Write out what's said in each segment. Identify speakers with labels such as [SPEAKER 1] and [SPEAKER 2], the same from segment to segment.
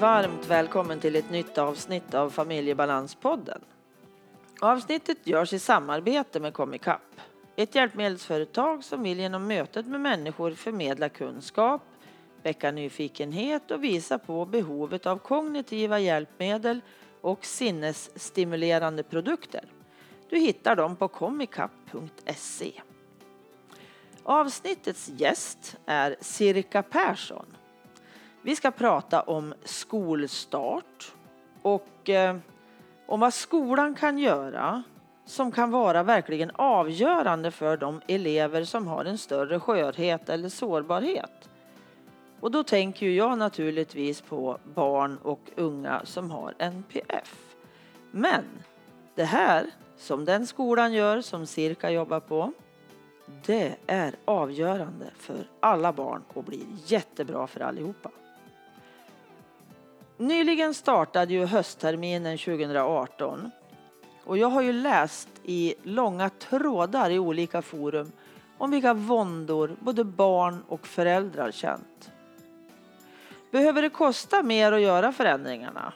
[SPEAKER 1] Varmt välkommen till ett nytt avsnitt av Familjebalanspodden. Avsnittet görs i samarbete med Comicap, ett hjälpmedelsföretag som vill genom mötet med människor förmedla kunskap, väcka nyfikenhet och visa på behovet av kognitiva hjälpmedel och sinnesstimulerande produkter. Du hittar dem på comicap.se. Avsnittets gäst är Sirka Persson. Vi ska prata om skolstart och eh, om vad skolan kan göra som kan vara verkligen avgörande för de elever som har en större skörhet eller sårbarhet. Och då tänker jag naturligtvis på barn och unga som har NPF. Men det här som den skolan gör, som Cirka jobbar på, det är avgörande för alla barn och blir jättebra för allihopa. Nyligen startade ju höstterminen 2018 och jag har ju läst i långa trådar i olika forum om vilka våndor både barn och föräldrar känt. Behöver det kosta mer att göra förändringarna?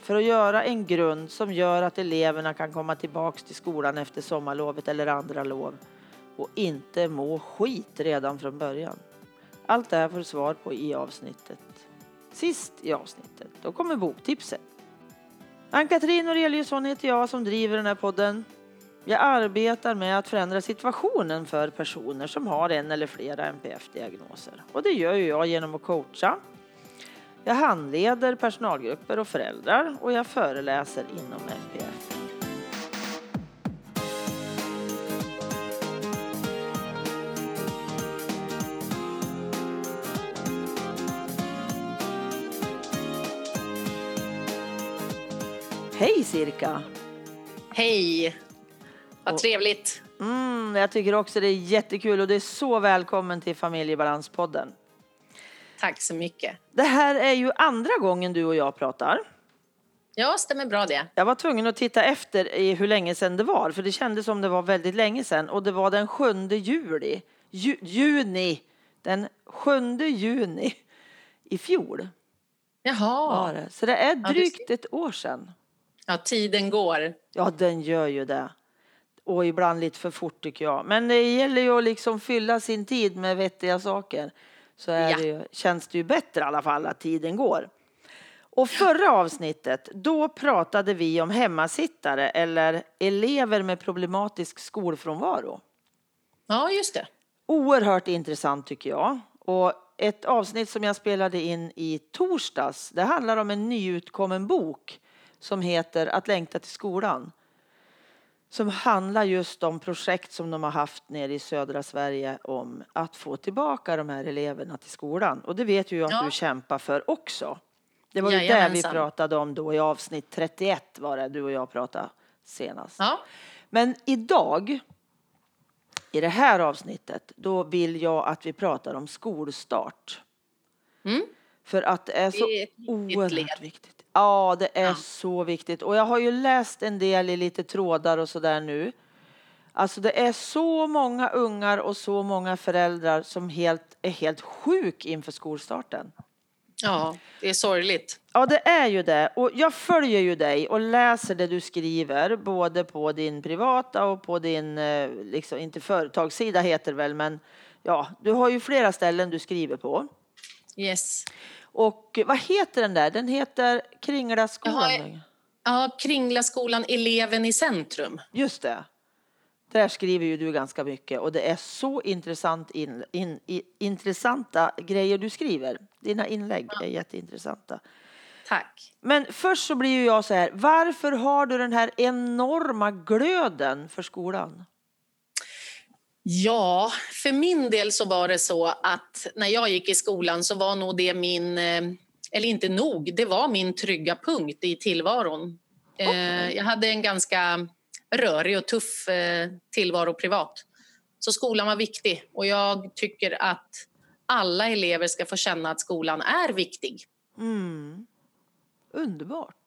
[SPEAKER 1] För att göra en grund som gör att eleverna kan komma tillbaks till skolan efter sommarlovet eller andra lov och inte må skit redan från början. Allt det här får du svar på i avsnittet. Sist i avsnittet, då kommer boktipset. Ann-Katrin Noreliusson heter jag som driver den här podden. Jag arbetar med att förändra situationen för personer som har en eller flera NPF-diagnoser. Och det gör jag genom att coacha. Jag handleder personalgrupper och föräldrar och jag föreläser inom NPF. Hej Cirka!
[SPEAKER 2] Hej! Vad trevligt.
[SPEAKER 1] Mm, jag tycker också det är jättekul och det är så välkommen till Familjebalanspodden.
[SPEAKER 2] Tack så mycket.
[SPEAKER 1] Det här är ju andra gången du och jag pratar.
[SPEAKER 2] Ja, stämmer bra det.
[SPEAKER 1] Jag var tvungen att titta efter i hur länge sedan det var, för det kändes som det var väldigt länge sedan. Och det var den 7 juli, ju, juni, den 7 juni i fjol.
[SPEAKER 2] Jaha.
[SPEAKER 1] Var det. Så det är
[SPEAKER 2] Ja,
[SPEAKER 1] drygt
[SPEAKER 2] ser.
[SPEAKER 1] ett år sedan.
[SPEAKER 2] Ja, tiden går.
[SPEAKER 1] Ja, den gör ju det. Och ibland lite för fort tycker jag. Men det gäller ju att liksom fylla sin tid med vettiga saker. Så
[SPEAKER 2] Ja.
[SPEAKER 1] det ju, känns det ju bättre i alla fall att tiden går. Och förra avsnittet, då pratade vi om hemmasittare eller elever med problematisk skolfrånvaro.
[SPEAKER 2] Ja, just det.
[SPEAKER 1] Oerhört intressant tycker jag. Och ett avsnitt som jag spelade in i torsdags, det handlar om en nyutkommen bok som heter Att längta till skolan. Som handlar just om projekt som de har haft nere i södra Sverige om att få tillbaka de här eleverna till skolan. Och det vet ju jag att
[SPEAKER 2] Ja.
[SPEAKER 1] du kämpar för också. Det var ju det vi pratade om då i avsnitt 31 var det du och jag pratade senast.
[SPEAKER 2] Ja,
[SPEAKER 1] Men idag, i det här avsnittet, då vill jag att vi pratar om skolstart.
[SPEAKER 2] Mm.
[SPEAKER 1] För att det är så
[SPEAKER 2] Det är
[SPEAKER 1] oerhört
[SPEAKER 2] led.
[SPEAKER 1] viktigt. Ja, det är
[SPEAKER 2] Ja.
[SPEAKER 1] så viktigt. Och jag har ju läst en del i lite trådar och sådär nu. Alltså det är så många ungar och så många föräldrar som helt, är helt sjuk inför skolstarten.
[SPEAKER 2] ja, det är sorgligt.
[SPEAKER 1] Ja, det är ju det. Och jag följer ju dig och läser det du skriver, både på din privata och på din, eh, liksom, inte företagssida heter väl, men ja, du har ju flera ställen du skriver på.
[SPEAKER 2] Yes.
[SPEAKER 1] Och vad heter den där? Den heter Kringlaskolan.
[SPEAKER 2] Jaha, Ja, Kringlaskolan Eleven i centrum.
[SPEAKER 1] Just det. Där skriver ju du ganska mycket och det är så intressant in, in, i, intressanta grejer du skriver. Dina inlägg är jätteintressanta.
[SPEAKER 2] Tack.
[SPEAKER 1] Men först så blir ju jag så här, varför har du den här enorma glöden för skolan?
[SPEAKER 2] Ja, för min del så var det så att när jag gick i skolan så var nog det min, eh, eller inte nog, det var min trygga punkt i tillvaron. Eh,
[SPEAKER 1] Okej.
[SPEAKER 2] Jag hade en ganska rörig och tuff eh, tillvaro privat. Så skolan var viktig och jag tycker att alla elever ska få känna att skolan är viktig.
[SPEAKER 1] Mm. Underbart.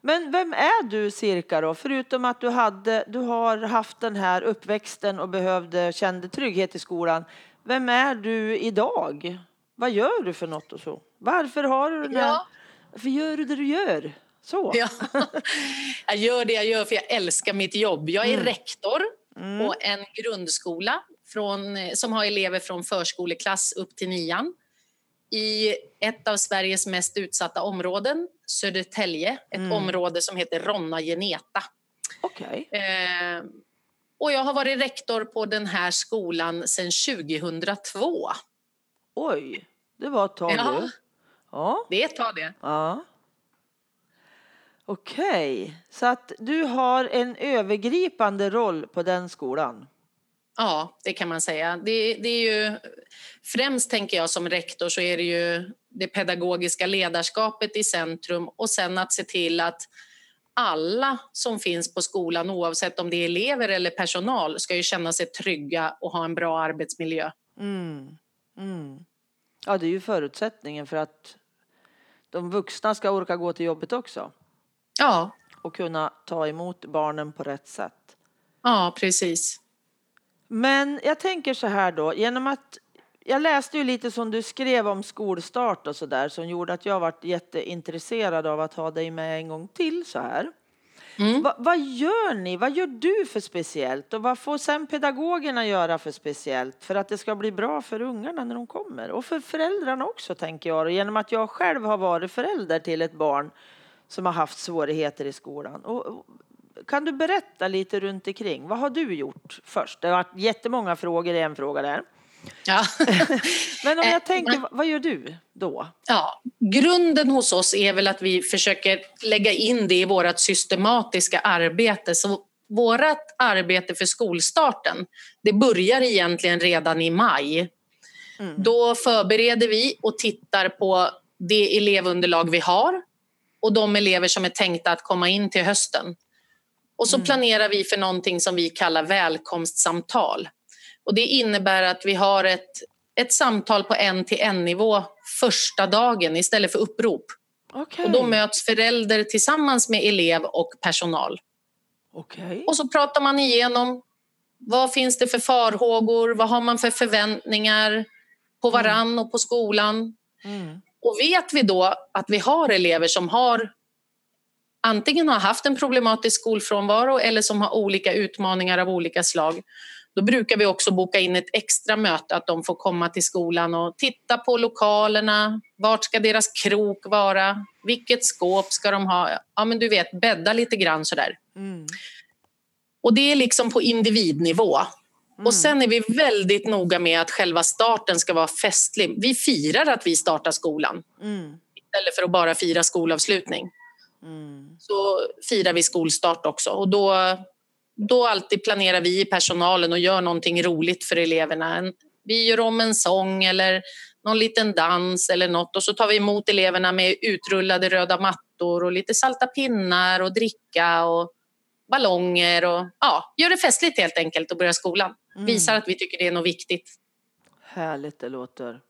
[SPEAKER 1] Men vem är du cirka då? Förutom att du, hade, du har haft den här uppväxten och behövde, kände trygghet i skolan. Vem är du idag? Vad gör du för något och så? Varför har du den här
[SPEAKER 2] Ja.
[SPEAKER 1] Varför gör du det du gör? Så.
[SPEAKER 2] Ja. Jag gör det jag gör för jag älskar mitt jobb. Jag är
[SPEAKER 1] Mm.
[SPEAKER 2] rektor
[SPEAKER 1] Mm.
[SPEAKER 2] på en grundskola från, som har elever från förskoleklass upp till nian i ett av Sveriges mest utsatta områden, Södertälje. Ett
[SPEAKER 1] Mm.
[SPEAKER 2] område som heter Ronna Geneta.
[SPEAKER 1] Okej.
[SPEAKER 2] Eh, och jag har varit rektor på den här skolan sedan 2002.
[SPEAKER 1] Oj, det var ett tag
[SPEAKER 2] Ja.
[SPEAKER 1] du. Ja.
[SPEAKER 2] Det är ett tag det.
[SPEAKER 1] ja. Okej, så att du har en övergripande roll på den skolan.
[SPEAKER 2] Ja, det kan man säga. Det, det är ju, främst tänker jag som rektor så är det ju det pedagogiska ledarskapet i centrum och sen att se till att alla som finns på skolan oavsett om det är elever eller personal ska ju känna sig trygga och ha en bra arbetsmiljö.
[SPEAKER 1] Mm. Mm. Ja, det är ju förutsättningen för att de vuxna ska orka gå till jobbet också
[SPEAKER 2] Ja,
[SPEAKER 1] och kunna ta emot barnen på rätt sätt.
[SPEAKER 2] ja precis.
[SPEAKER 1] Men jag tänker så här då, genom att jag läste ju lite som du skrev om skolstart och så där som gjorde att jag varit jätteintresserad av att ha dig med en gång till så här.
[SPEAKER 2] Mm.
[SPEAKER 1] Va, vad gör ni? Vad gör du för speciellt? Och vad får sen pedagogerna göra för speciellt för att det ska bli bra för ungarna när de kommer? Och för föräldrarna också tänker jag. Och genom att jag själv har varit förälder till ett barn som har haft svårigheter i skolan. Och, och, kan du berätta lite runt omkring? Vad har du gjort först? Det har varit jättemånga frågor i en fråga där.
[SPEAKER 2] Ja.
[SPEAKER 1] Men om
[SPEAKER 2] Eh,
[SPEAKER 1] jag tänker,
[SPEAKER 2] man-
[SPEAKER 1] vad- vad gör du då?
[SPEAKER 2] Ja, grunden hos oss är väl att vi försöker lägga in det i vårt systematiska arbete. Så vårt arbete för skolstarten, det börjar egentligen redan i maj.
[SPEAKER 1] Mm.
[SPEAKER 2] Då förbereder vi och tittar på det elevunderlag vi har och de elever som är tänkta att komma in till hösten. Och så
[SPEAKER 1] Mm.
[SPEAKER 2] planerar vi för någonting som vi kallar välkomstsamtal. Och det innebär att vi har ett, ett samtal på en till en nivå första dagen istället för upprop.
[SPEAKER 1] Okej.
[SPEAKER 2] Och då möts förälder tillsammans med elev och personal.
[SPEAKER 1] Okej.
[SPEAKER 2] Och så pratar man igenom vad finns det för farhågor, vad har man för förväntningar på varann och på skolan.
[SPEAKER 1] Mm.
[SPEAKER 2] Och vet vi då att vi har elever som har antingen har haft en problematisk skolfrånvaro eller som har olika utmaningar av olika slag, då brukar vi också boka in ett extra möte att de får komma till skolan och titta på lokalerna. Vart ska deras krok vara? Vilket skåp ska de ha? Ja, men du vet, bädda lite grann sådär.
[SPEAKER 1] Mm.
[SPEAKER 2] Och det är liksom på individnivå.
[SPEAKER 1] Mm.
[SPEAKER 2] Och sen är vi väldigt noga med att själva starten ska vara festlig. Vi firar att vi startar skolan
[SPEAKER 1] Mm.
[SPEAKER 2] istället för att bara fira skolavslutning.
[SPEAKER 1] Mm.
[SPEAKER 2] Så firar vi skolstart också. Och då, då alltid planerar vi i personalen och gör någonting roligt för eleverna. Vi gör om en sång eller någon liten dans eller något och så tar vi emot eleverna med utrullade röda mattor och lite salta pinnar och dricka och ballonger och ja, gör det festligt helt enkelt och börja skolan.
[SPEAKER 1] Mm.
[SPEAKER 2] Visar att vi tycker det är något viktigt.
[SPEAKER 1] Härligt det låter.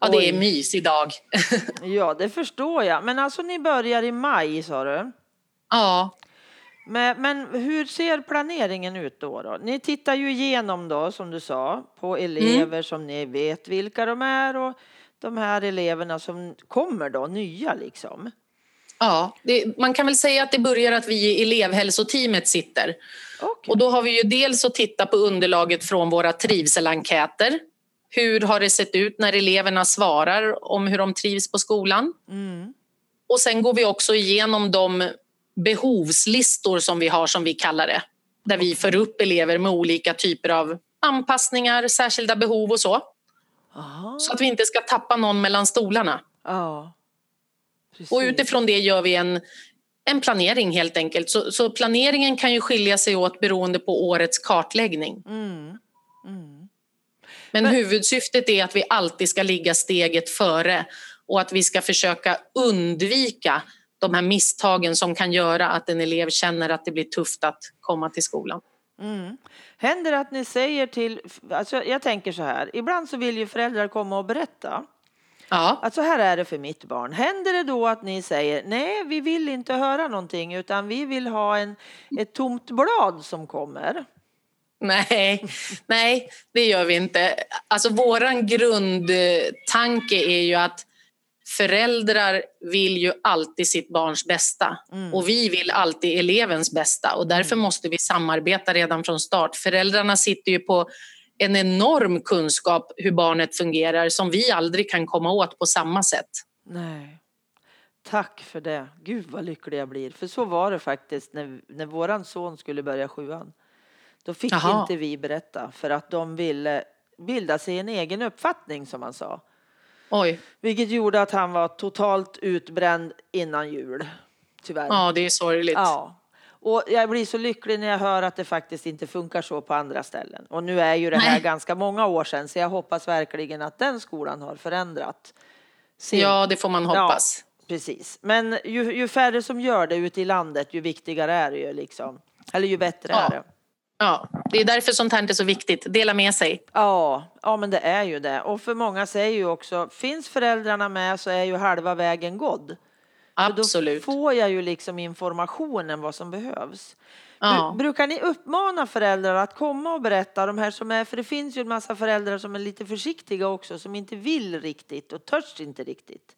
[SPEAKER 2] Ja, det
[SPEAKER 1] Oj.
[SPEAKER 2] är mys idag.
[SPEAKER 1] Ja, det förstår jag. Men alltså ni börjar i maj sa du.
[SPEAKER 2] ja,
[SPEAKER 1] Men, men hur ser planeringen ut då, då? Ni tittar ju igenom då, som du sa, på elever
[SPEAKER 2] Mm.
[SPEAKER 1] som ni vet vilka de är och de här eleverna som kommer då, nya liksom.
[SPEAKER 2] ja det, man kan väl säga att det börjar att vi i elevhälsoteamet sitter.
[SPEAKER 1] Okej.
[SPEAKER 2] Och då har vi ju dels att titta på underlaget från våra trivselenkäter. Hur har det sett ut när eleverna svarar om hur de trivs på skolan?
[SPEAKER 1] Mm.
[SPEAKER 2] Och sen går vi också igenom de behovslistor som vi har, som vi kallar det. Där vi för upp elever med olika typer av anpassningar, särskilda behov och så.
[SPEAKER 1] Aha.
[SPEAKER 2] Så att vi inte ska tappa någon mellan stolarna.
[SPEAKER 1] Ja.
[SPEAKER 2] Och utifrån det gör vi en, en planering helt enkelt. Så, så planeringen kan ju skilja sig åt beroende på årets kartläggning.
[SPEAKER 1] Mm. Mm.
[SPEAKER 2] Men,
[SPEAKER 1] Men-
[SPEAKER 2] huvudsyftet är att vi alltid ska ligga steget före och att vi ska försöka undvika de här misstagen som kan göra att en elev känner att det blir tufft att komma till skolan.
[SPEAKER 1] Mm. Händer det att ni säger till, alltså jag tänker så här, ibland så vill ju föräldrar komma och berätta
[SPEAKER 2] Ja,
[SPEAKER 1] att så här är det för mitt barn. Händer det då att ni säger nej, vi vill inte höra någonting utan vi vill ha en, ett tomt blad som kommer?
[SPEAKER 2] Nej, nej, det gör vi inte. Alltså våran grundtanke är ju att föräldrar vill ju alltid sitt barns bästa
[SPEAKER 1] Mm.
[SPEAKER 2] och vi vill alltid elevens bästa och därför
[SPEAKER 1] Mm.
[SPEAKER 2] måste vi samarbeta redan från start. Föräldrarna sitter ju på en enorm kunskap hur barnet fungerar som vi aldrig kan komma åt på samma sätt.
[SPEAKER 1] Nej. Tack för det. Gud vad lycklig jag blir. För så var det faktiskt när, när våran son skulle börja sjuan. Då fick
[SPEAKER 2] Jaha.
[SPEAKER 1] inte vi berätta för att de ville bilda sig en egen uppfattning som man sa.
[SPEAKER 2] Oj,
[SPEAKER 1] Vilket gjorde att han var totalt utbränd innan jul. Tyvärr.
[SPEAKER 2] ja det är sorgligt.
[SPEAKER 1] Ja. Och jag blir så lycklig när jag hör att det faktiskt inte funkar så på andra ställen. Och nu är ju det här
[SPEAKER 2] Nej.
[SPEAKER 1] ganska många år sedan så jag hoppas verkligen att den skolan har förändrat. sin-
[SPEAKER 2] Ja, det får man hoppas.
[SPEAKER 1] Precis. Men ju, ju färre som gör det ute i landet ju viktigare är det ju liksom. Eller ju bättre
[SPEAKER 2] Ja.
[SPEAKER 1] är det.
[SPEAKER 2] Ja, det är därför sånt här är så viktigt. Dela med sig.
[SPEAKER 1] Ja, ja, men det är ju det. Och för många säger ju också, finns föräldrarna med så är ju halva vägen gådd. För
[SPEAKER 2] Absolut.
[SPEAKER 1] Då får jag ju liksom informationen vad som behövs.
[SPEAKER 2] Ja.
[SPEAKER 1] Bru- Brukar ni uppmana föräldrar att komma och berätta de här som är, för det finns ju en massa föräldrar som är lite försiktiga också, som inte vill riktigt och törs inte riktigt.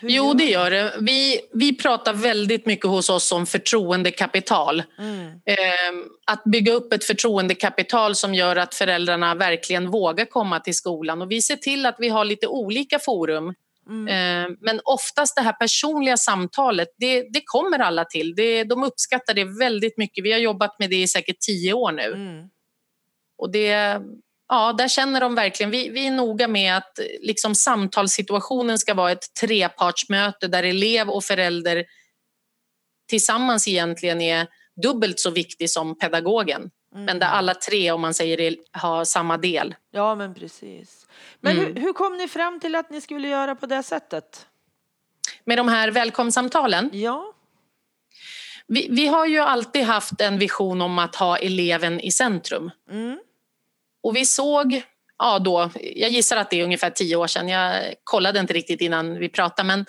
[SPEAKER 2] Jo, det gör det. Vi, vi pratar väldigt mycket hos oss om förtroendekapital.
[SPEAKER 1] Mm.
[SPEAKER 2] Eh, att bygga upp ett förtroendekapital som gör att föräldrarna verkligen vågar komma till skolan. Och vi ser till att vi har lite olika forum.
[SPEAKER 1] Mm.
[SPEAKER 2] Eh, men oftast det här personliga samtalet, det, det kommer alla till. Det, de uppskattar det väldigt mycket. Vi har jobbat med det i säkert tio år nu.
[SPEAKER 1] Mm.
[SPEAKER 2] Och det, ja, där känner de verkligen, vi, vi är noga med att eh, liksom, samtalssituationen ska vara ett trepartsmöte där elev och förälder tillsammans egentligen är dubbelt så viktig som pedagogen. Men där alla tre, om man säger det, har samma del.
[SPEAKER 1] Ja, men precis. Men
[SPEAKER 2] Mm.
[SPEAKER 1] hur, hur kom ni fram till att ni skulle göra på det sättet?
[SPEAKER 2] Med de här välkomsamtalen,
[SPEAKER 1] Ja.
[SPEAKER 2] vi, vi har ju alltid haft en vision om att ha eleven i centrum.
[SPEAKER 1] Mm.
[SPEAKER 2] Och vi såg, ja då, jag gissar att det är ungefär tio år sedan, jag kollade inte riktigt innan vi pratade, men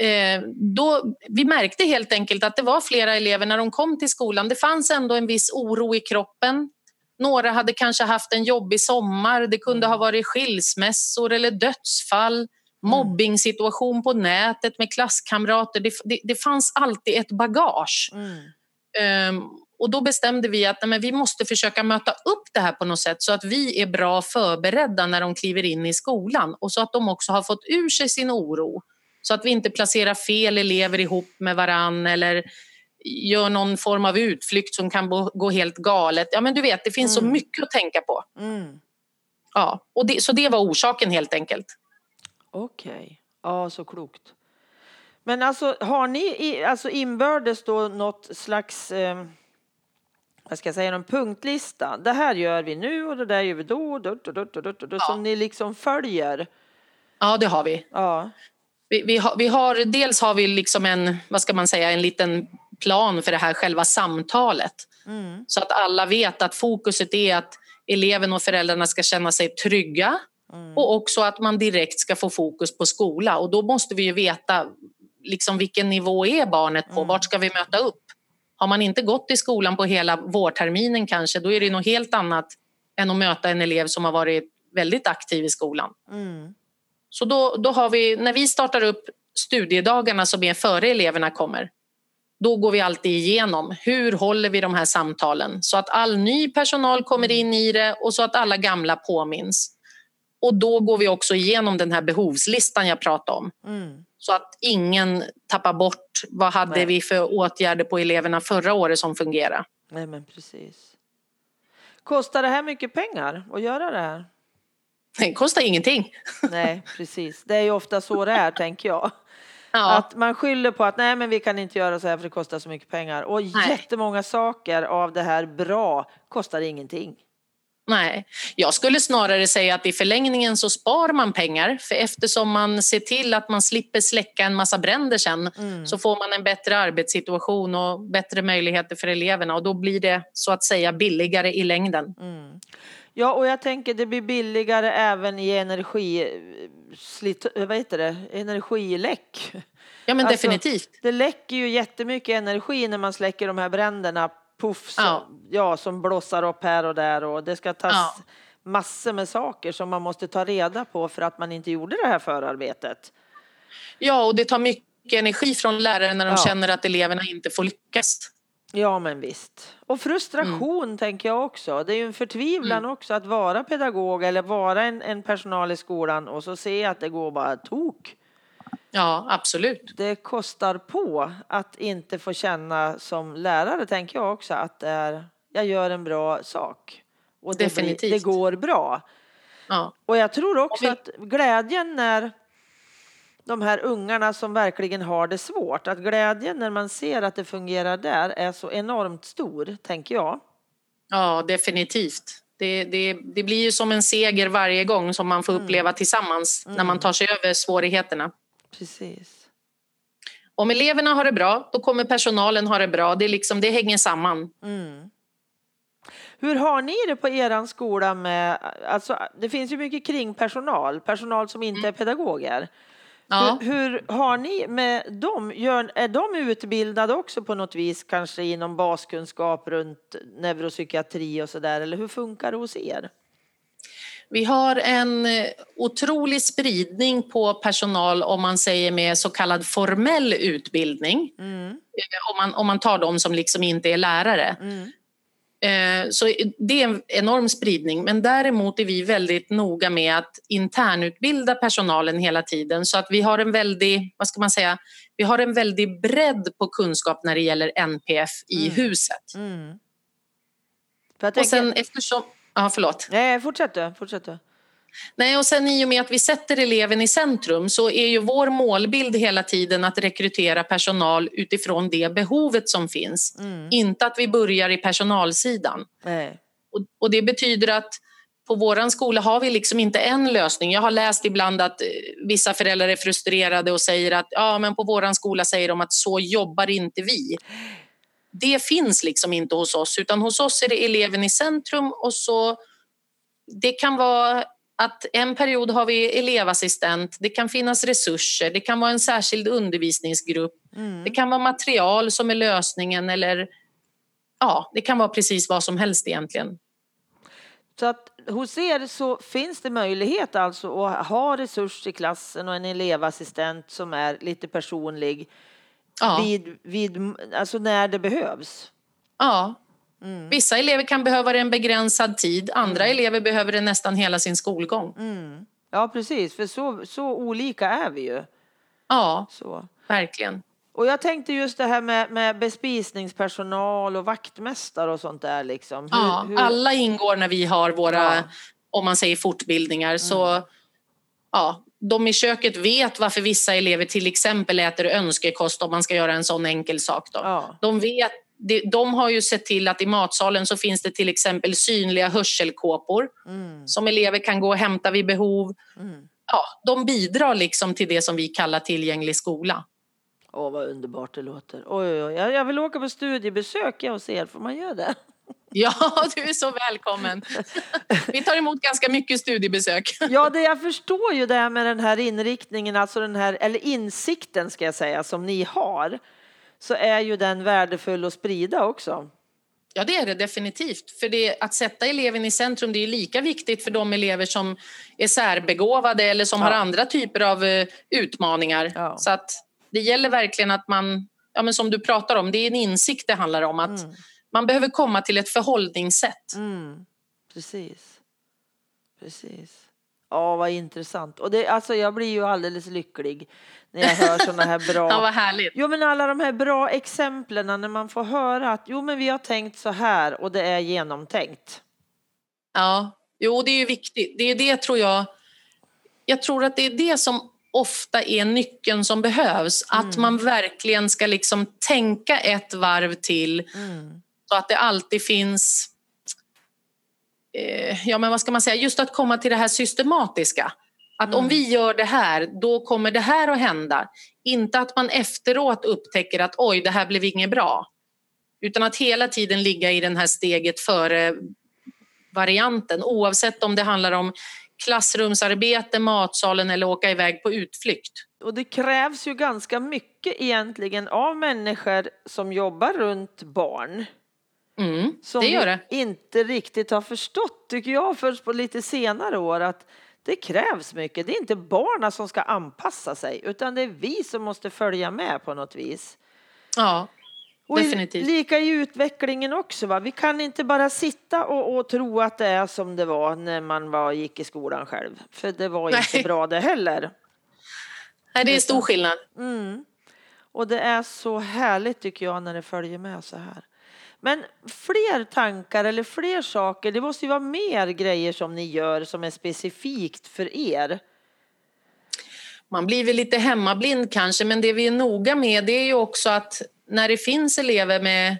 [SPEAKER 2] eh, då, vi märkte helt enkelt att det var flera elever när de kom till skolan, det fanns ändå en viss oro i kroppen. Några hade kanske haft en jobbig sommar, det kunde ha varit skilsmässor eller dödsfall, mobbningssituation på nätet med klasskamrater. Det, det, det fanns alltid ett bagage.
[SPEAKER 1] Mm.
[SPEAKER 2] Ehm, och då bestämde vi att nej, men vi måste försöka möta upp det här på något sätt så att vi är bra förberedda när de kliver in i skolan och så att de också har fått ur sig sin oro. Så att vi inte placerar fel elever ihop med varann eller gör någon form av utflykt som kan gå helt galet. Ja, men du vet, det finns så
[SPEAKER 1] Mm.
[SPEAKER 2] mycket att tänka på.
[SPEAKER 1] Mm.
[SPEAKER 2] Ja, och det, så det var orsaken helt enkelt.
[SPEAKER 1] Okej. Ja, så klokt. Men alltså, har ni alltså inbördes då något slags, eh, vad ska jag säga, någon punktlista? Det här gör vi nu och det där gör vi då, då, då, då, då, då, då, som ni liksom följer?
[SPEAKER 2] Ja, det har vi.
[SPEAKER 1] Ja.
[SPEAKER 2] Vi, vi, har, vi har, dels har vi liksom en, vad ska man säga, en liten plan för det här själva samtalet.
[SPEAKER 1] Mm.
[SPEAKER 2] Så att alla vet att fokuset är att eleven och föräldrarna ska känna sig trygga
[SPEAKER 1] Mm.
[SPEAKER 2] och också att man direkt ska få fokus på skola. Och då måste vi ju veta liksom vilken nivå är barnet på,
[SPEAKER 1] Mm.
[SPEAKER 2] vart ska vi möta upp? Har man inte gått i skolan på hela vårterminen kanske, då är det något helt annat än att möta en elev som har varit väldigt aktiv i skolan.
[SPEAKER 1] Mm.
[SPEAKER 2] Så då, då har vi, när vi startar upp studiedagarna som är före eleverna kommer, då går vi alltid igenom hur håller vi de här samtalen så att all ny personal kommer in i det och så att alla gamla påminns. Och då går vi också igenom den här behovslistan jag pratade om
[SPEAKER 1] Mm.
[SPEAKER 2] Så att ingen tappar bort vad hade
[SPEAKER 1] Nej.
[SPEAKER 2] vi för åtgärder på eleverna förra året som fungerade.
[SPEAKER 1] Nej, men precis. Kostar det här mycket pengar att göra det här?
[SPEAKER 2] Det kostar ingenting.
[SPEAKER 1] Nej, precis. Det är ju ofta så det är, tänker jag.
[SPEAKER 2] Ja.
[SPEAKER 1] Att man skyller på att nej, men vi kan inte göra så här för det kostar så mycket pengar. Och
[SPEAKER 2] Nej.
[SPEAKER 1] jättemånga saker av det här bra kostar ingenting.
[SPEAKER 2] Nej, jag skulle snarare säga att i förlängningen så spar man pengar för eftersom man ser till att man slipper släcka en massa bränder sen
[SPEAKER 1] Mm.
[SPEAKER 2] så får man en bättre arbetssituation och bättre möjligheter för eleverna och då blir det så att säga billigare i längden.
[SPEAKER 1] Mm. Ja, och jag tänker det blir billigare även i energi, slit, vad heter det? energiläck.
[SPEAKER 2] Ja men
[SPEAKER 1] Alltså,
[SPEAKER 2] definitivt.
[SPEAKER 1] Det läcker ju jättemycket energi när man släcker de här bränderna. Puff, så, ja.
[SPEAKER 2] Ja.
[SPEAKER 1] som blossar upp här och där och det ska tas
[SPEAKER 2] Ja.
[SPEAKER 1] massor med saker som man måste ta reda på för att man inte gjorde det här förarbetet.
[SPEAKER 2] Ja, och det tar mycket energi från läraren när de
[SPEAKER 1] Ja.
[SPEAKER 2] känner att eleverna inte får lyckas.
[SPEAKER 1] Ja, men visst. Och frustration tänker jag också. Det är ju en förtvivlan också att vara pedagog eller vara en, en personal i skolan och så se att det går bara tok.
[SPEAKER 2] Ja, absolut.
[SPEAKER 1] Det kostar på att inte få känna som lärare, tänker jag också, att det är, jag gör en bra sak. Och det, blir,
[SPEAKER 2] Definitivt.
[SPEAKER 1] det går bra.
[SPEAKER 2] Ja.
[SPEAKER 1] Och jag tror också
[SPEAKER 2] vi-
[SPEAKER 1] att glädjen när de här ungarna som verkligen har det svårt, att glädjen när man ser att det fungerar där är så enormt stor, tänker jag.
[SPEAKER 2] Ja, definitivt. Det, det, det blir ju som en seger varje gång som man får uppleva tillsammans när man tar sig över svårigheterna.
[SPEAKER 1] Precis.
[SPEAKER 2] Om eleverna har det bra, då kommer personalen ha det bra. Det, är liksom, det hänger samman.
[SPEAKER 1] Mm. Hur har ni det på eran skola med, alltså det finns ju mycket kringpersonal, personal som inte är pedagoger.
[SPEAKER 2] Ja.
[SPEAKER 1] Hur, hur har ni med dem, gör, är de utbildade också på något vis, kanske inom baskunskap runt neuropsykiatri och sådär, eller hur funkar det hos er?
[SPEAKER 2] Vi har en eh, otrolig spridning på personal om man säger med så kallad formell utbildning.
[SPEAKER 1] Mm.
[SPEAKER 2] Eh, Om man, om man tar de som liksom inte är lärare.
[SPEAKER 1] Mm.
[SPEAKER 2] Eh, Så det är en enorm spridning. Men däremot är vi väldigt noga med att internutbilda personalen hela tiden så att vi har en väldig, vad ska man säga, vi har en väldig bredd på kunskap när det gäller NPF i
[SPEAKER 1] Mm.
[SPEAKER 2] huset.
[SPEAKER 1] Mm. För jag
[SPEAKER 2] Och sen eftersom, ja förlåt.
[SPEAKER 1] nej, fortsätt du, fortsätt du.
[SPEAKER 2] Nej, och sen i och med att vi sätter eleven i centrum så är ju vår målbild hela tiden att rekrytera personal utifrån det behovet som finns.
[SPEAKER 1] Mm.
[SPEAKER 2] Inte att vi börjar i personalsidan.
[SPEAKER 1] Nej.
[SPEAKER 2] Och, och det betyder att på våran skola har vi liksom inte en lösning. Jag har läst ibland att eh, vissa föräldrar är frustrerade och säger att ja, men på våran skola säger de att så jobbar inte vi. Det finns liksom inte hos oss, utan hos oss är det eleven i centrum och så det kan vara att en period har vi elevassistent, det kan finnas resurser, det kan vara en särskild undervisningsgrupp,
[SPEAKER 1] Mm.
[SPEAKER 2] det kan vara material som är lösningen eller ja, det kan vara precis vad som helst egentligen.
[SPEAKER 1] Så att hos er så finns det möjlighet alltså att ha resurs i klassen och en elevassistent som är lite personlig
[SPEAKER 2] Ja,
[SPEAKER 1] vid, vid, alltså när det behövs.
[SPEAKER 2] ja.
[SPEAKER 1] Mm.
[SPEAKER 2] Vissa elever kan behöva det en begränsad tid, andra elever behöver det nästan hela sin skolgång.
[SPEAKER 1] Mm. Ja, precis, för så, så olika är vi ju.
[SPEAKER 2] Ja,
[SPEAKER 1] Så.
[SPEAKER 2] verkligen.
[SPEAKER 1] Och jag tänkte just det här med, med bespisningspersonal och vaktmästare och sånt där liksom. Hur,
[SPEAKER 2] Ja,
[SPEAKER 1] hur-
[SPEAKER 2] alla ingår när vi har våra,
[SPEAKER 1] Ja. Mm.
[SPEAKER 2] om man säger fortbildningar. Så ja, de i köket vet varför vissa elever till exempel äter önskekost om man ska göra en sån enkel sak. Då.
[SPEAKER 1] Ja.
[SPEAKER 2] De, vet, de, har ju sett till att i matsalen så finns det till exempel synliga hörselkåpor
[SPEAKER 1] Mm.
[SPEAKER 2] som elever kan gå och hämta vid behov.
[SPEAKER 1] Mm.
[SPEAKER 2] Ja, de bidrar liksom till det som vi kallar tillgänglig skola.
[SPEAKER 1] Åh, vad underbart det låter. Oj, oj, oj. Jag, vill åka på studiebesök jag hos er. Får man göra det?
[SPEAKER 2] Ja, du är så välkommen. Vi tar emot ganska mycket studiebesök.
[SPEAKER 1] Ja, det jag förstår ju det här med den här inriktningen, alltså den här, eller insikten ska jag säga, som ni har, så är ju den värdefull att sprida också.
[SPEAKER 2] Ja, det är det definitivt. För det, att sätta eleven i centrum det är lika viktigt för de elever som är särbegåvade eller som
[SPEAKER 1] Ja.
[SPEAKER 2] har andra typer av eh, utmaningar.
[SPEAKER 1] Ja.
[SPEAKER 2] Så att det gäller verkligen att man, ja, men som du pratar om, det är en insikt det handlar om. att
[SPEAKER 1] Mm.
[SPEAKER 2] Man behöver komma till ett förhållningssätt.
[SPEAKER 1] Mm. Precis. Precis. Ja, vad intressant. Och det, alltså, jag blir ju alldeles lycklig när jag hör sådana här bra...
[SPEAKER 2] Ja, vad härligt.
[SPEAKER 1] Jo, men alla de här bra exemplen när man får höra att jo, men vi har tänkt så här och det är genomtänkt.
[SPEAKER 2] Ja, jo, det är ju viktigt. Det är det tror jag. Jag tror att det är det som ofta är nyckeln som behövs. Att man verkligen ska liksom tänka ett varv till
[SPEAKER 1] Mm.
[SPEAKER 2] Så att det alltid finns eh, ja men vad ska man säga, just att komma till det här systematiska. Att om vi gör det här, då kommer det här att hända. Inte att man efteråt upptäcker att oj, det här blev inget bra. Utan att hela tiden ligga i den här steget före varianten oavsett om det handlar om klassrumsarbete, matsalen eller åka iväg på utflykt.
[SPEAKER 1] Och det krävs ju ganska mycket egentligen av människor som jobbar runt barn.
[SPEAKER 2] Mm,
[SPEAKER 1] Som
[SPEAKER 2] det gör
[SPEAKER 1] vi
[SPEAKER 2] det.
[SPEAKER 1] inte riktigt har förstått, tycker jag, först på lite senare år att Det krävs mycket. Det är inte barnen som ska anpassa sig utan det är vi som måste följa med på något vis.
[SPEAKER 2] Ja,
[SPEAKER 1] Och i-
[SPEAKER 2] definitivt.
[SPEAKER 1] lika i utvecklingen också. Va? Vi kan inte bara sitta och, och tro att det är som det var när man var, gick i skolan själv. För det var inte
[SPEAKER 2] Nej.
[SPEAKER 1] bra det heller.
[SPEAKER 2] Nej, det är stor skillnad.
[SPEAKER 1] Mm. Och det är så härligt tycker jag när det följer med så här. Men fler tankar eller fler saker, det måste ju vara mer grejer som ni gör som är specifikt för er.
[SPEAKER 2] Man blir väl lite hemmablind kanske, men det vi är noga med det är ju också att när det finns elever med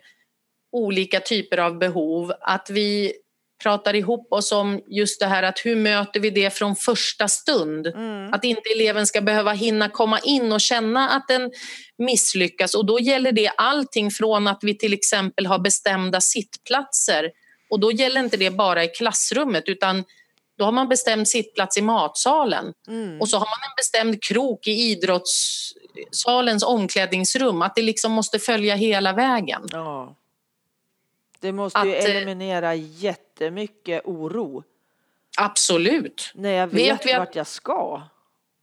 [SPEAKER 2] olika typer av behov, att vi pratar ihop oss om just det här att hur möter vi det från första stund? Att inte eleven ska behöva hinna komma in och känna att den misslyckas och då gäller det allting från att vi till exempel har bestämda sittplatser och då gäller inte det bara i klassrummet utan då har man bestämt sittplats i matsalen och så har man en bestämd krok i idrottssalens omklädningsrum. Att det liksom måste följa hela vägen.
[SPEAKER 1] Ja. Det måste ju
[SPEAKER 2] Att, eh,
[SPEAKER 1] eliminera jättemycket oro
[SPEAKER 2] Absolut.
[SPEAKER 1] när jag
[SPEAKER 2] Vet
[SPEAKER 1] vet, vart jag ska.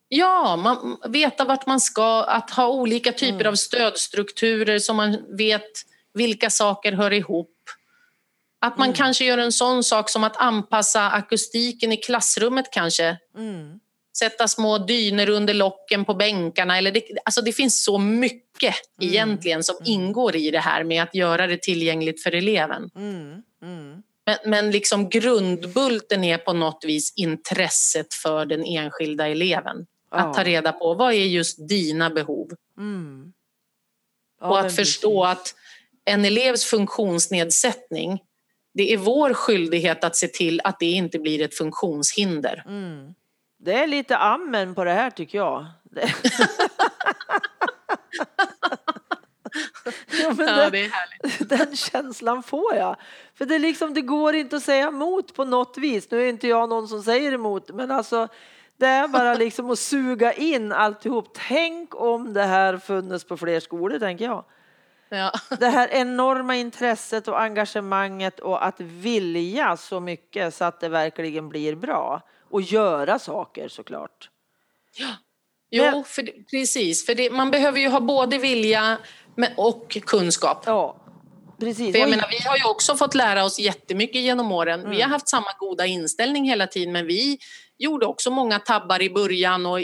[SPEAKER 2] Ja, man veta vart man ska, att ha olika typer
[SPEAKER 1] Mm.
[SPEAKER 2] av stödstrukturer så man vet vilka saker hör ihop. Att man
[SPEAKER 1] Mm.
[SPEAKER 2] kanske gör en sån sak som att anpassa akustiken i klassrummet kanske.
[SPEAKER 1] Mm.
[SPEAKER 2] Sätta små dyner under locken på bänkarna. Eller det, alltså det finns så mycket
[SPEAKER 1] Mm.
[SPEAKER 2] egentligen som ingår i det här med att göra det tillgängligt för eleven.
[SPEAKER 1] Mm. Mm.
[SPEAKER 2] Men, men liksom grundbulten är på något vis intresset för den enskilda eleven.
[SPEAKER 1] Ja.
[SPEAKER 2] Att ta reda på vad är just dina behov
[SPEAKER 1] Mm. Ja,
[SPEAKER 2] och att förstå att en elevs funktionsnedsättning det är vår skyldighet att se till att det inte blir ett funktionshinder.
[SPEAKER 1] Mm. Det är lite amen på det här tycker jag. Det... ja, men det,
[SPEAKER 2] är härligt.
[SPEAKER 1] den känslan får jag. För det, liksom, det går inte att säga emot på något vis. Nu är inte jag någon som säger emot, men alltså det är bara liksom att suga in alltihop. Tänk om det här funnits på fler skolor, tänker jag.
[SPEAKER 2] Ja.
[SPEAKER 1] Det här enorma intresset och engagemanget och att vilja så mycket så att det verkligen blir bra. Och göra saker såklart.
[SPEAKER 2] Jo,
[SPEAKER 1] Men-
[SPEAKER 2] för det, precis. För det, man behöver ju ha både vilja och kunskap.
[SPEAKER 1] Ja, precis.
[SPEAKER 2] För jag menar, vi har ju också fått lära oss jättemycket genom åren. Vi har haft samma goda inställning hela tiden men vi gjorde också många tabbar i början och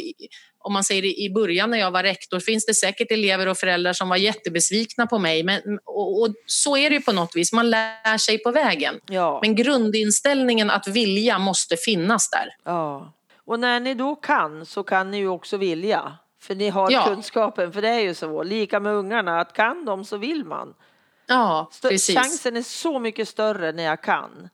[SPEAKER 2] om man säger i början när jag var rektor finns det säkert elever och föräldrar som var jättebesvikna på mig. Men, och, och så är det ju på något vis, man lär sig på vägen.
[SPEAKER 1] ja,
[SPEAKER 2] Men grundinställningen att vilja måste finnas där.
[SPEAKER 1] ja. Och när ni då kan så kan ni ju också vilja. För ni har
[SPEAKER 2] Ja.
[SPEAKER 1] kunskapen, för det är ju så. Lika med ungarna, att kan de så vill man.
[SPEAKER 2] Ja, precis.
[SPEAKER 1] Chansen är så mycket större när jag kan.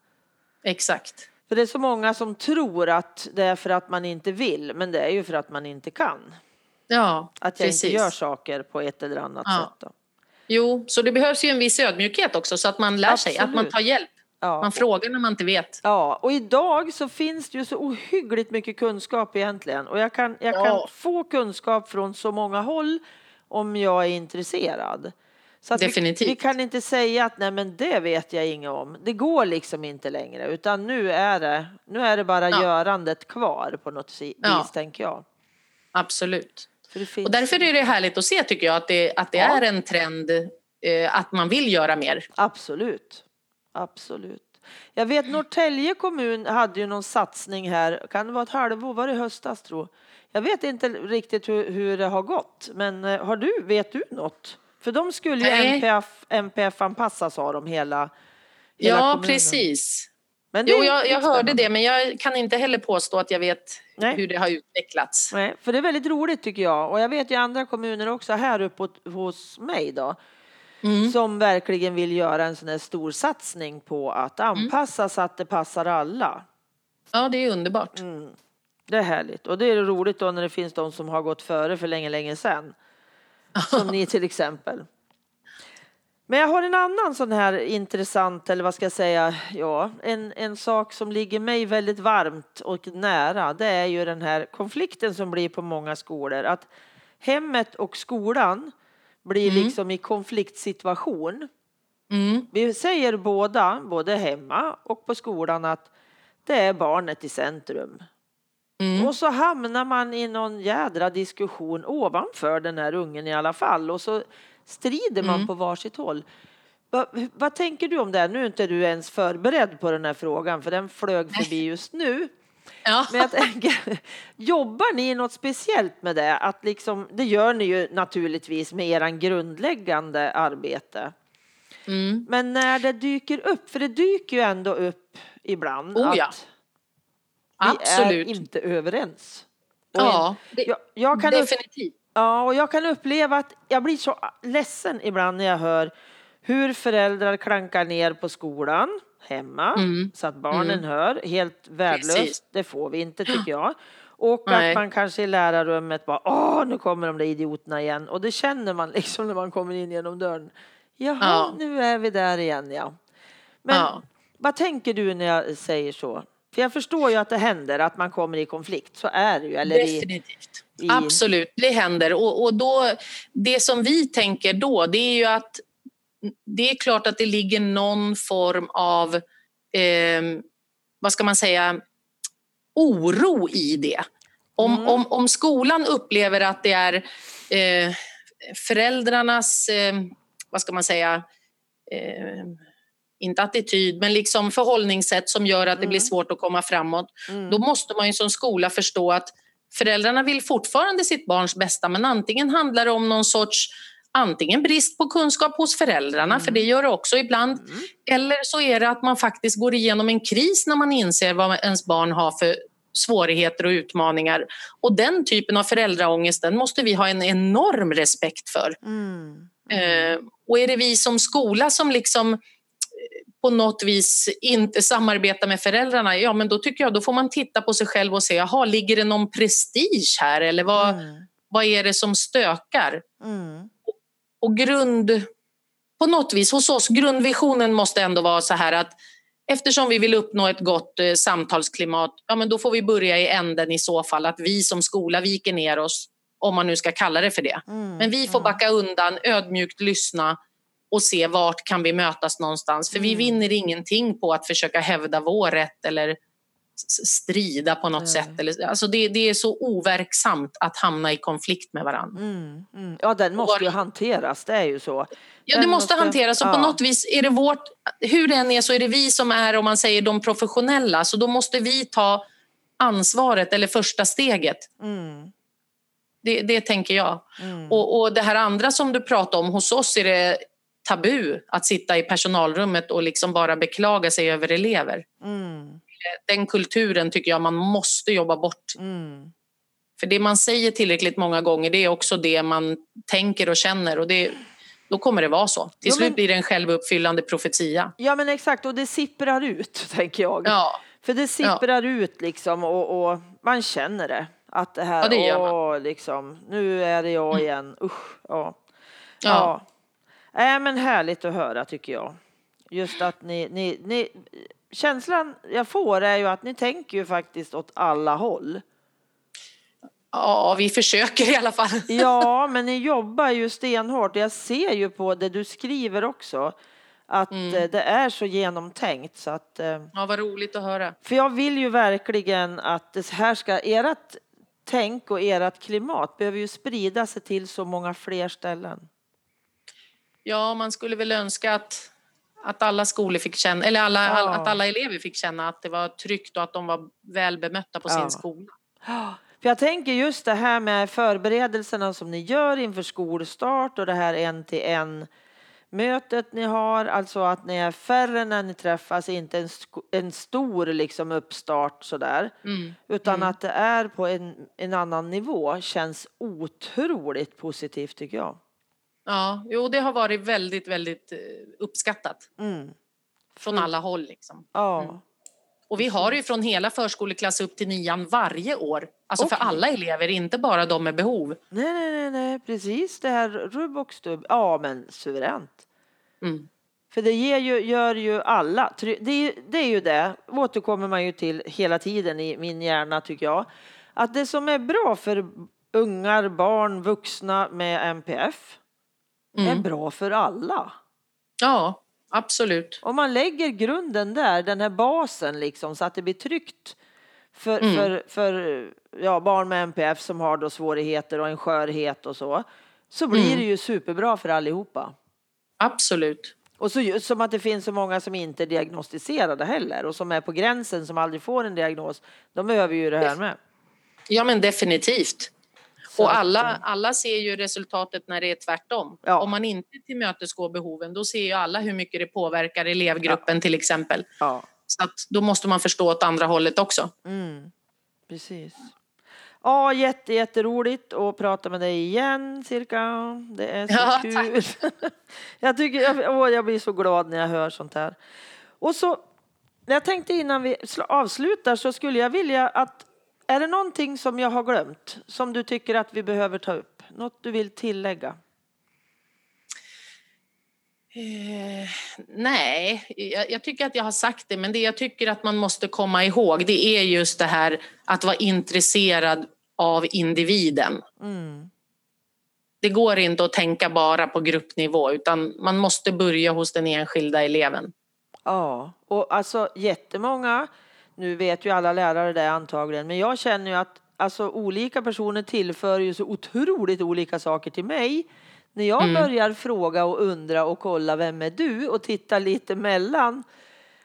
[SPEAKER 2] Exakt.
[SPEAKER 1] För det är så många som tror att det är för att man inte vill, men det är ju för att man inte kan.
[SPEAKER 2] Ja,
[SPEAKER 1] Att jag
[SPEAKER 2] precis.
[SPEAKER 1] inte gör saker på ett eller annat
[SPEAKER 2] Ja.
[SPEAKER 1] sätt. Då.
[SPEAKER 2] Jo, så det behövs ju en viss ödmjukhet också så att man lär sig, att man
[SPEAKER 1] Absolut.
[SPEAKER 2] tar hjälp.
[SPEAKER 1] Ja.
[SPEAKER 2] Man frågar när man inte vet.
[SPEAKER 1] Ja, och idag så finns det ju så ohyggligt mycket kunskap egentligen. Och jag kan, jag kan
[SPEAKER 2] Ja.
[SPEAKER 1] få kunskap från så många håll om jag är intresserad. Så att vi,
[SPEAKER 2] Definitivt.
[SPEAKER 1] vi kan inte säga att nej men det vet jag inget om. Det går liksom inte längre utan nu är det, nu är det bara
[SPEAKER 2] Ja.
[SPEAKER 1] görandet kvar på något vis
[SPEAKER 2] Ja.
[SPEAKER 1] tänker jag.
[SPEAKER 2] Absolut. Och därför är det härligt att se tycker jag att det, att det
[SPEAKER 1] Ja.
[SPEAKER 2] är en trend eh, att man vill göra mer.
[SPEAKER 1] Absolut. Absolut. Jag vet Norrtälje kommun hade ju någon satsning här, kan det vara ett halvår, var det höstas tror jag. vet inte riktigt hur, hur det har gått, men eh, har du, vet du något? För de skulle ju. MPF, MPF anpassa sa de hela, hela
[SPEAKER 2] Ja,
[SPEAKER 1] kommunen.
[SPEAKER 2] precis.
[SPEAKER 1] Men
[SPEAKER 2] Jo, jag, jag hörde det, men jag kan inte heller påstå att jag vet
[SPEAKER 1] Nej.
[SPEAKER 2] hur det har utvecklats.
[SPEAKER 1] Nej, för det är väldigt roligt tycker jag. Och jag vet ju andra kommuner också här uppe hos mig då.
[SPEAKER 2] Mm.
[SPEAKER 1] Som verkligen vill göra en sån här stor satsning på att
[SPEAKER 2] Mm.
[SPEAKER 1] anpassa så att det passar alla.
[SPEAKER 2] Ja, det är underbart.
[SPEAKER 1] Mm. Det är härligt. Och det är roligt då när det finns de som har gått före för länge, länge sedan. Som ni till exempel. Men jag har en annan sån här intressant, eller vad ska jag säga, ja, en, en sak som ligger mig väldigt varmt och nära. Det är ju den här konflikten som blir på många skolor. Att hemmet och skolan blir liksom i konfliktsituation.
[SPEAKER 2] Mm.
[SPEAKER 1] Vi säger båda, både hemma och på skolan, att det är barnet i centrum. Mm. Och så hamnar man i någon jädra diskussion ovanför den här ungen i alla fall och så strider man mm. på varsitt håll. Va, vad tänker du om det? Nu är inte du ens förberedd på den här frågan för den flög förbi just nu. Ja. Men jag tänker, jobbar ni något speciellt med det? Att liksom, det gör ni ju naturligtvis med er grundläggande arbete. Mm. Men när det dyker upp, för det dyker ju ändå upp ibland
[SPEAKER 2] oh, ja. Absolut.
[SPEAKER 1] vi är inte överens.
[SPEAKER 2] Och ja, det, jag, jag kan definitivt.
[SPEAKER 1] Ja, och jag kan uppleva att jag blir så ledsen ibland när jag hör hur föräldrar klankar ner på skolan hemma mm. så att barnen mm. hör. Helt värdelöst. Precis. Det får vi inte tycker jag. Och Nej. att man kanske i lärarrummet bara åh nu kommer de där idioterna igen och det känner man liksom när man kommer in genom dörren. Jaha, ja. nu är vi där igen ja. Men ja. vad tänker du när jag säger så? För jag förstår ju att det händer att man kommer i konflikt, så är det ju. Eller
[SPEAKER 2] Definitivt. I, i... Absolut, det händer. Och, och då, det som vi tänker då, det är ju att det är klart att det ligger någon form av, eh, vad ska man säga, oro i det. Om, mm. om, om skolan upplever att det är eh, föräldrarnas, eh, vad ska man säga, eh, inte attityd, men liksom förhållningssätt som gör att det blir mm. svårt att komma framåt. Mm. Då måste man ju som skola förstå att föräldrarna vill fortfarande sitt barns bästa men antingen handlar det om någon sorts antingen brist på kunskap hos föräldrarna, mm. för det gör det också ibland, mm. eller så är det att man faktiskt går igenom en kris när man inser vad ens barn har för svårigheter och utmaningar. Och den typen av föräldraångest den måste vi ha en enorm respekt för. Mm. Eh, och är det vi som skola som liksom på något vis inte samarbetar med föräldrarna, ja men då tycker jag då får man titta på sig själv och se, jaha, ligger det någon prestige här eller vad, mm. vad är det som stökar? Mm. Och, grund, på något vis hos oss, grundvisionen måste ändå vara så här att eftersom vi vill uppnå ett gott eh, samtalsklimat, ja men då får vi börja i änden i så fall att vi som skola viker ner oss, om man nu ska kalla det för det. Mm. Men vi får mm. backa undan, ödmjukt lyssna och se vart kan vi mötas någonstans. För mm. vi vinner ingenting på att försöka hävda vår rätt eller strida på något mm. sätt. Alltså det, det, är så overksamt att hamna i konflikt med varandra.
[SPEAKER 1] Mm. Mm. Ja, den måste ju hanteras, det är ju så.
[SPEAKER 2] Ja, det måste, måste hanteras och ja. på något vis är det vårt, hur det än är så är det vi som är, om man säger de professionella, så då måste vi ta ansvaret eller första steget. Mm. Det, det, tänker jag. Mm. Och, och det här andra som du pratade om, hos oss är det tabu att sitta i personalrummet och liksom bara beklaga sig över elever. Mm. Den kulturen tycker jag man måste jobba bort. Mm. För det man säger tillräckligt många gånger det är också det man tänker och känner och det, då kommer det vara så. Till jo, slut blir det en självuppfyllande profetia.
[SPEAKER 1] Ja men exakt och det sipprar ut tänker jag. Ja. För det sipprar ja. ut liksom och, och, man känner det. Att det här, ja, det åh, liksom, nu är det jag mm. igen, usch. Ja. ja. Äh, men härligt att höra tycker jag. Just att ni, ni, ni, känslan jag får är ju att ni tänker ju faktiskt åt alla håll.
[SPEAKER 2] Ja, vi försöker i alla fall.
[SPEAKER 1] Ja, men ni jobbar ju stenhårt. Jag ser ju på det du skriver också att mm. Eh, det är så genomtänkt så att. Eh,
[SPEAKER 2] ja, vad roligt att höra.
[SPEAKER 1] För jag vill ju verkligen att det här ska ert tänk och ert klimat behöver ju sprida sig till så många fler ställen.
[SPEAKER 2] Ja, man skulle väl önska att, att alla skolor fick känna, eller alla, ja. att alla elever fick känna att det var tryggt och att de var väl bemötta på ja. sin skola.
[SPEAKER 1] För jag tänker just det här med förberedelserna som ni gör inför skolstart och det här en till en mötet ni har, alltså att ni är färre när ni träffas, inte en, en stor liksom uppstart sådär, mm. utan mm. att det är på en, en annan nivå känns otroligt positivt tycker jag.
[SPEAKER 2] Ja, jo, det har varit väldigt, väldigt eh, uppskattat. Mm. Från alla håll. Liksom. Ja. Mm. Och vi har ju från hela förskoleklass upp till nian varje år. Alltså okay. för alla elever, inte bara de med behov.
[SPEAKER 1] Nej, nej, nej, nej. precis det här rubb och stubb. Ja, men suveränt. Mm. För det ger ju, gör ju alla, det är, det är ju det, återkommer man ju till hela tiden i min hjärna tycker jag. Att det som är bra för ungar, barn, vuxna med MPF mm. är bra för alla.
[SPEAKER 2] Ja, absolut.
[SPEAKER 1] Om man lägger grunden där, den här basen liksom så att det blir tryggt för,
[SPEAKER 2] Mm.
[SPEAKER 1] för, för ja, barn med MPF som har då svårigheter och en skörhet och så, så blir
[SPEAKER 2] Mm.
[SPEAKER 1] det ju superbra för allihopa.
[SPEAKER 2] Absolut.
[SPEAKER 1] Och så just som att det finns så många som inte är diagnostiserade heller och som är på gränsen som aldrig får en diagnos. De behöver ju det här med.
[SPEAKER 2] Ja, men definitivt. Och alla, alla ser ju resultatet när det är tvärtom.
[SPEAKER 1] Ja.
[SPEAKER 2] Om man inte tillmötesgår behoven, då ser ju alla hur mycket det påverkar elevgruppen till exempel.
[SPEAKER 1] Ja,
[SPEAKER 2] Så att då måste man förstå åt andra hållet också.
[SPEAKER 1] mm, precis. Ja, jätte, jätteroligt att prata med dig igen, cirka. Det är så
[SPEAKER 2] Ja,
[SPEAKER 1] kul. jag, tycker, jag, åh, jag blir så glad när jag hör sånt här. Och så, jag tänkte innan vi sl- avslutar så skulle jag vilja att, är det någonting som jag har glömt som du tycker att vi behöver ta upp? Något du vill tillägga?
[SPEAKER 2] Eh, nej, jag, jag tycker att jag har sagt det, men det jag tycker att man måste komma ihåg det är just det här att vara intresserad av individen.
[SPEAKER 1] Mm.
[SPEAKER 2] Det går inte att tänka bara på gruppnivå utan man måste börja hos den enskilda eleven.
[SPEAKER 1] Ja, och alltså jättemånga, nu vet ju alla lärare det antagligen, men jag känner ju att alltså, olika personer tillför ju så otroligt olika saker till mig. När jag
[SPEAKER 2] Mm.
[SPEAKER 1] börjar fråga och undra och kolla vem är du och titta lite mellan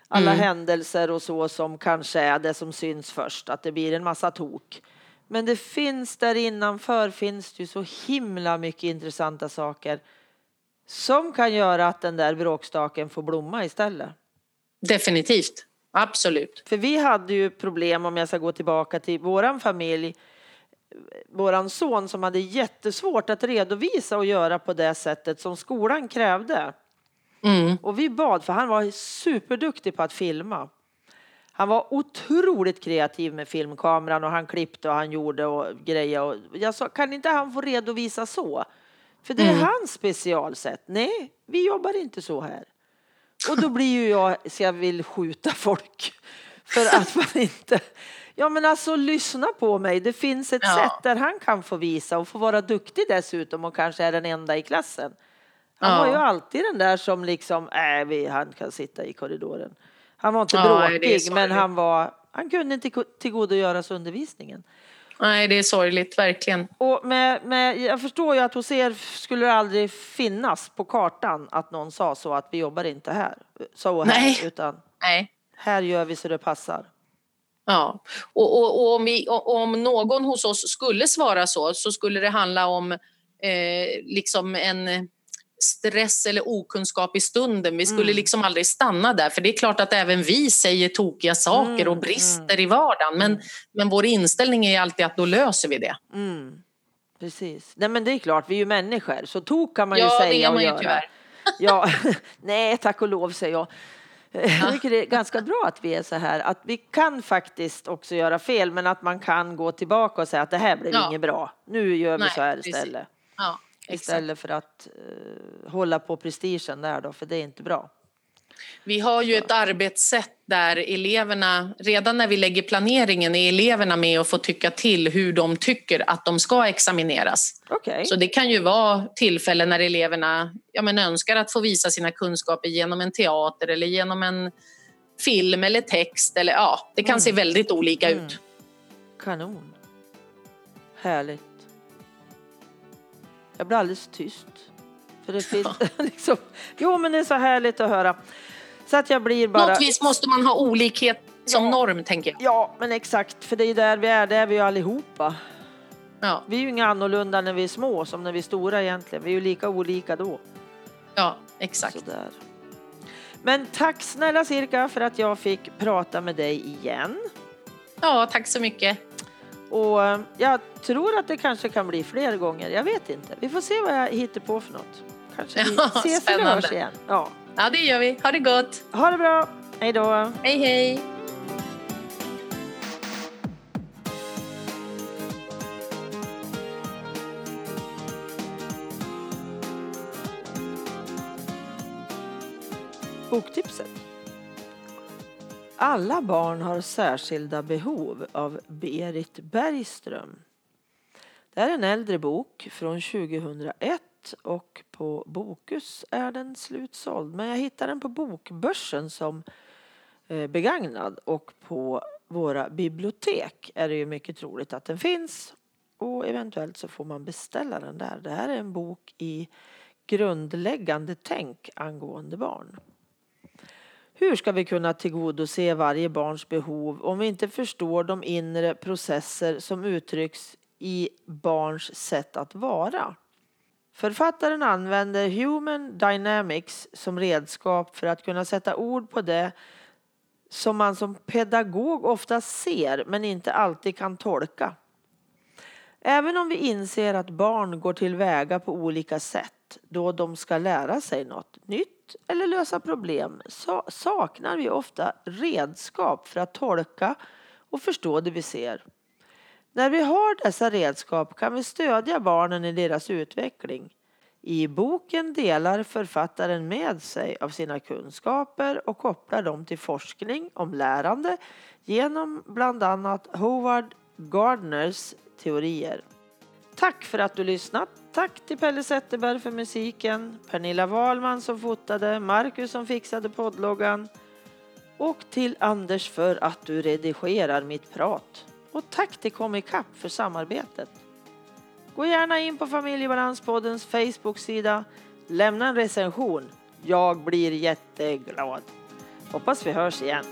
[SPEAKER 1] alla
[SPEAKER 2] Mm.
[SPEAKER 1] händelser och så som kanske är det som syns först, att det blir en massa tok. Men det finns där innanför finns det ju så himla mycket intressanta saker som kan göra att den där bråkstaken får blomma istället.
[SPEAKER 2] Definitivt, absolut.
[SPEAKER 1] För vi hade ju problem, om jag ska gå tillbaka till våran familj, våran son som hade jättesvårt att redovisa och göra på det sättet som skolan krävde.
[SPEAKER 2] Mm.
[SPEAKER 1] Och vi bad, för han var superduktig på att filma. Han var otroligt kreativ med filmkameran och han klippte och han gjorde och grejer. Och jag sa, kan inte han få redovisa så? För det är
[SPEAKER 2] Mm.
[SPEAKER 1] hans specialsätt. Nej, vi jobbar inte så här. Och då blir ju jag, så jag vill skjuta folk. För att man inte... Ja men alltså lyssna på mig. Det finns ett
[SPEAKER 2] Ja.
[SPEAKER 1] sätt där han kan få visa och få vara duktig dessutom och kanske är den enda i klassen. Han
[SPEAKER 2] Ja.
[SPEAKER 1] var ju alltid den där som liksom, äh, vi, han kan sitta i korridoren. Han var inte
[SPEAKER 2] Ja,
[SPEAKER 1] bråkig men han var, han kunde inte tillgodogöra sig undervisningen.
[SPEAKER 2] Nej, det är sorgligt, verkligen.
[SPEAKER 1] Och med, med, jag förstår ju att hos er skulle det aldrig finnas på kartan att någon sa så att vi jobbar inte här. Så här,
[SPEAKER 2] Nej.
[SPEAKER 1] utan
[SPEAKER 2] Nej.
[SPEAKER 1] här gör vi så det passar.
[SPEAKER 2] Ja, och, och, och om, vi, om någon hos oss skulle svara så, så skulle det handla om eh, liksom en stress eller okunskap i stunden. Vi skulle
[SPEAKER 1] Mm.
[SPEAKER 2] liksom aldrig stanna där, för det är klart att även vi säger tokiga saker
[SPEAKER 1] Mm,
[SPEAKER 2] och brister i vardagen. Men, men vår inställning är alltid att då löser vi det.
[SPEAKER 1] Mm. Precis. Nej men det är klart, vi är ju människor, så tok kan man ju
[SPEAKER 2] ja, det
[SPEAKER 1] säga och
[SPEAKER 2] man ju
[SPEAKER 1] göra.
[SPEAKER 2] tyvärr.
[SPEAKER 1] Ja, nej tack och lov säger jag. Jag tycker det är ganska bra att vi är så här, att vi kan faktiskt också göra fel, men att man kan gå tillbaka och säga att det här blev
[SPEAKER 2] Ja.
[SPEAKER 1] inget bra. Nu gör vi
[SPEAKER 2] Nej,
[SPEAKER 1] så här istället.
[SPEAKER 2] Ja, exakt.
[SPEAKER 1] Istället för att eh, hålla på prestigen där då, för det är inte bra.
[SPEAKER 2] Vi har ju ett arbetssätt där eleverna, redan när vi lägger planeringen, är eleverna med och får tycka till hur de tycker att de ska examineras.
[SPEAKER 1] Okej.
[SPEAKER 2] Så det kan ju vara tillfällen när eleverna ja, men önskar att få visa sina kunskaper genom en teater eller genom en film eller text. Eller, ja, det kan se väldigt olika
[SPEAKER 1] Mm.
[SPEAKER 2] ut.
[SPEAKER 1] Kanon. Härligt. Jag blir alldeles tyst. För det finns liksom, jo men det är så härligt att höra. Så att jag blir bara...
[SPEAKER 2] Något vis måste man ha olikhet som
[SPEAKER 1] Ja.
[SPEAKER 2] norm, tänker jag.
[SPEAKER 1] Ja, men exakt, för det är där vi är, det är vi ju allihopa.
[SPEAKER 2] Ja,
[SPEAKER 1] Vi är ju inga annorlunda när vi är små som när vi är stora egentligen. Vi är ju lika olika då.
[SPEAKER 2] ja exakt.
[SPEAKER 1] Sådär. Men tack snälla Cirka för att jag fick prata med dig igen.
[SPEAKER 2] Ja, tack så mycket.
[SPEAKER 1] Och eh, jag tror att det kanske kan bli fler gånger. Jag vet inte. Vi får se vad jag hittar på för något. Kanske vi
[SPEAKER 2] Ja,
[SPEAKER 1] ses eller hörs igen. Ja.
[SPEAKER 2] Ja, det gör vi. Ha det gott.
[SPEAKER 1] Ha det bra. Hej då.
[SPEAKER 2] Hej, hej.
[SPEAKER 1] Alla barn har särskilda behov av Berit Bergström. Det är en äldre bok från 2001 och på Bokus är den slutsåld. Men jag hittade den på Bokbörsen som eh, begagnad och på våra bibliotek är det ju mycket troligt att den finns och eventuellt så får man beställa den där. Det här är en bok i grundläggande tänk angående barn. Hur ska vi kunna tillgodose varje barns behov om vi inte förstår de inre processer som uttrycks i barns sätt att vara? Författaren använder Human Dynamics som redskap för att kunna sätta ord på det som man som pedagog ofta ser men inte alltid kan tolka. Även om vi inser att barn går tillväga på olika sätt då de ska lära sig något nytt eller lösa problem så saknar vi ofta redskap för att tolka och förstå det vi ser. När vi har dessa redskap kan vi stödja barnen i deras utveckling. I boken delar författaren med sig av sina kunskaper och kopplar dem till forskning om lärande genom bland annat Howard Gardners teorier. Tack för att du lyssnat. Tack till Pelle Zetterberg för musiken, Pernilla Wahlman som fotade, Marcus som fixade poddloggan och till Anders för att du redigerar mitt prat. Och tack till Comicap för samarbetet. Gå gärna in på Familjebalanspoddens Facebook-sida. Lämna en recension. Jag blir jätteglad. Hoppas vi hörs igen.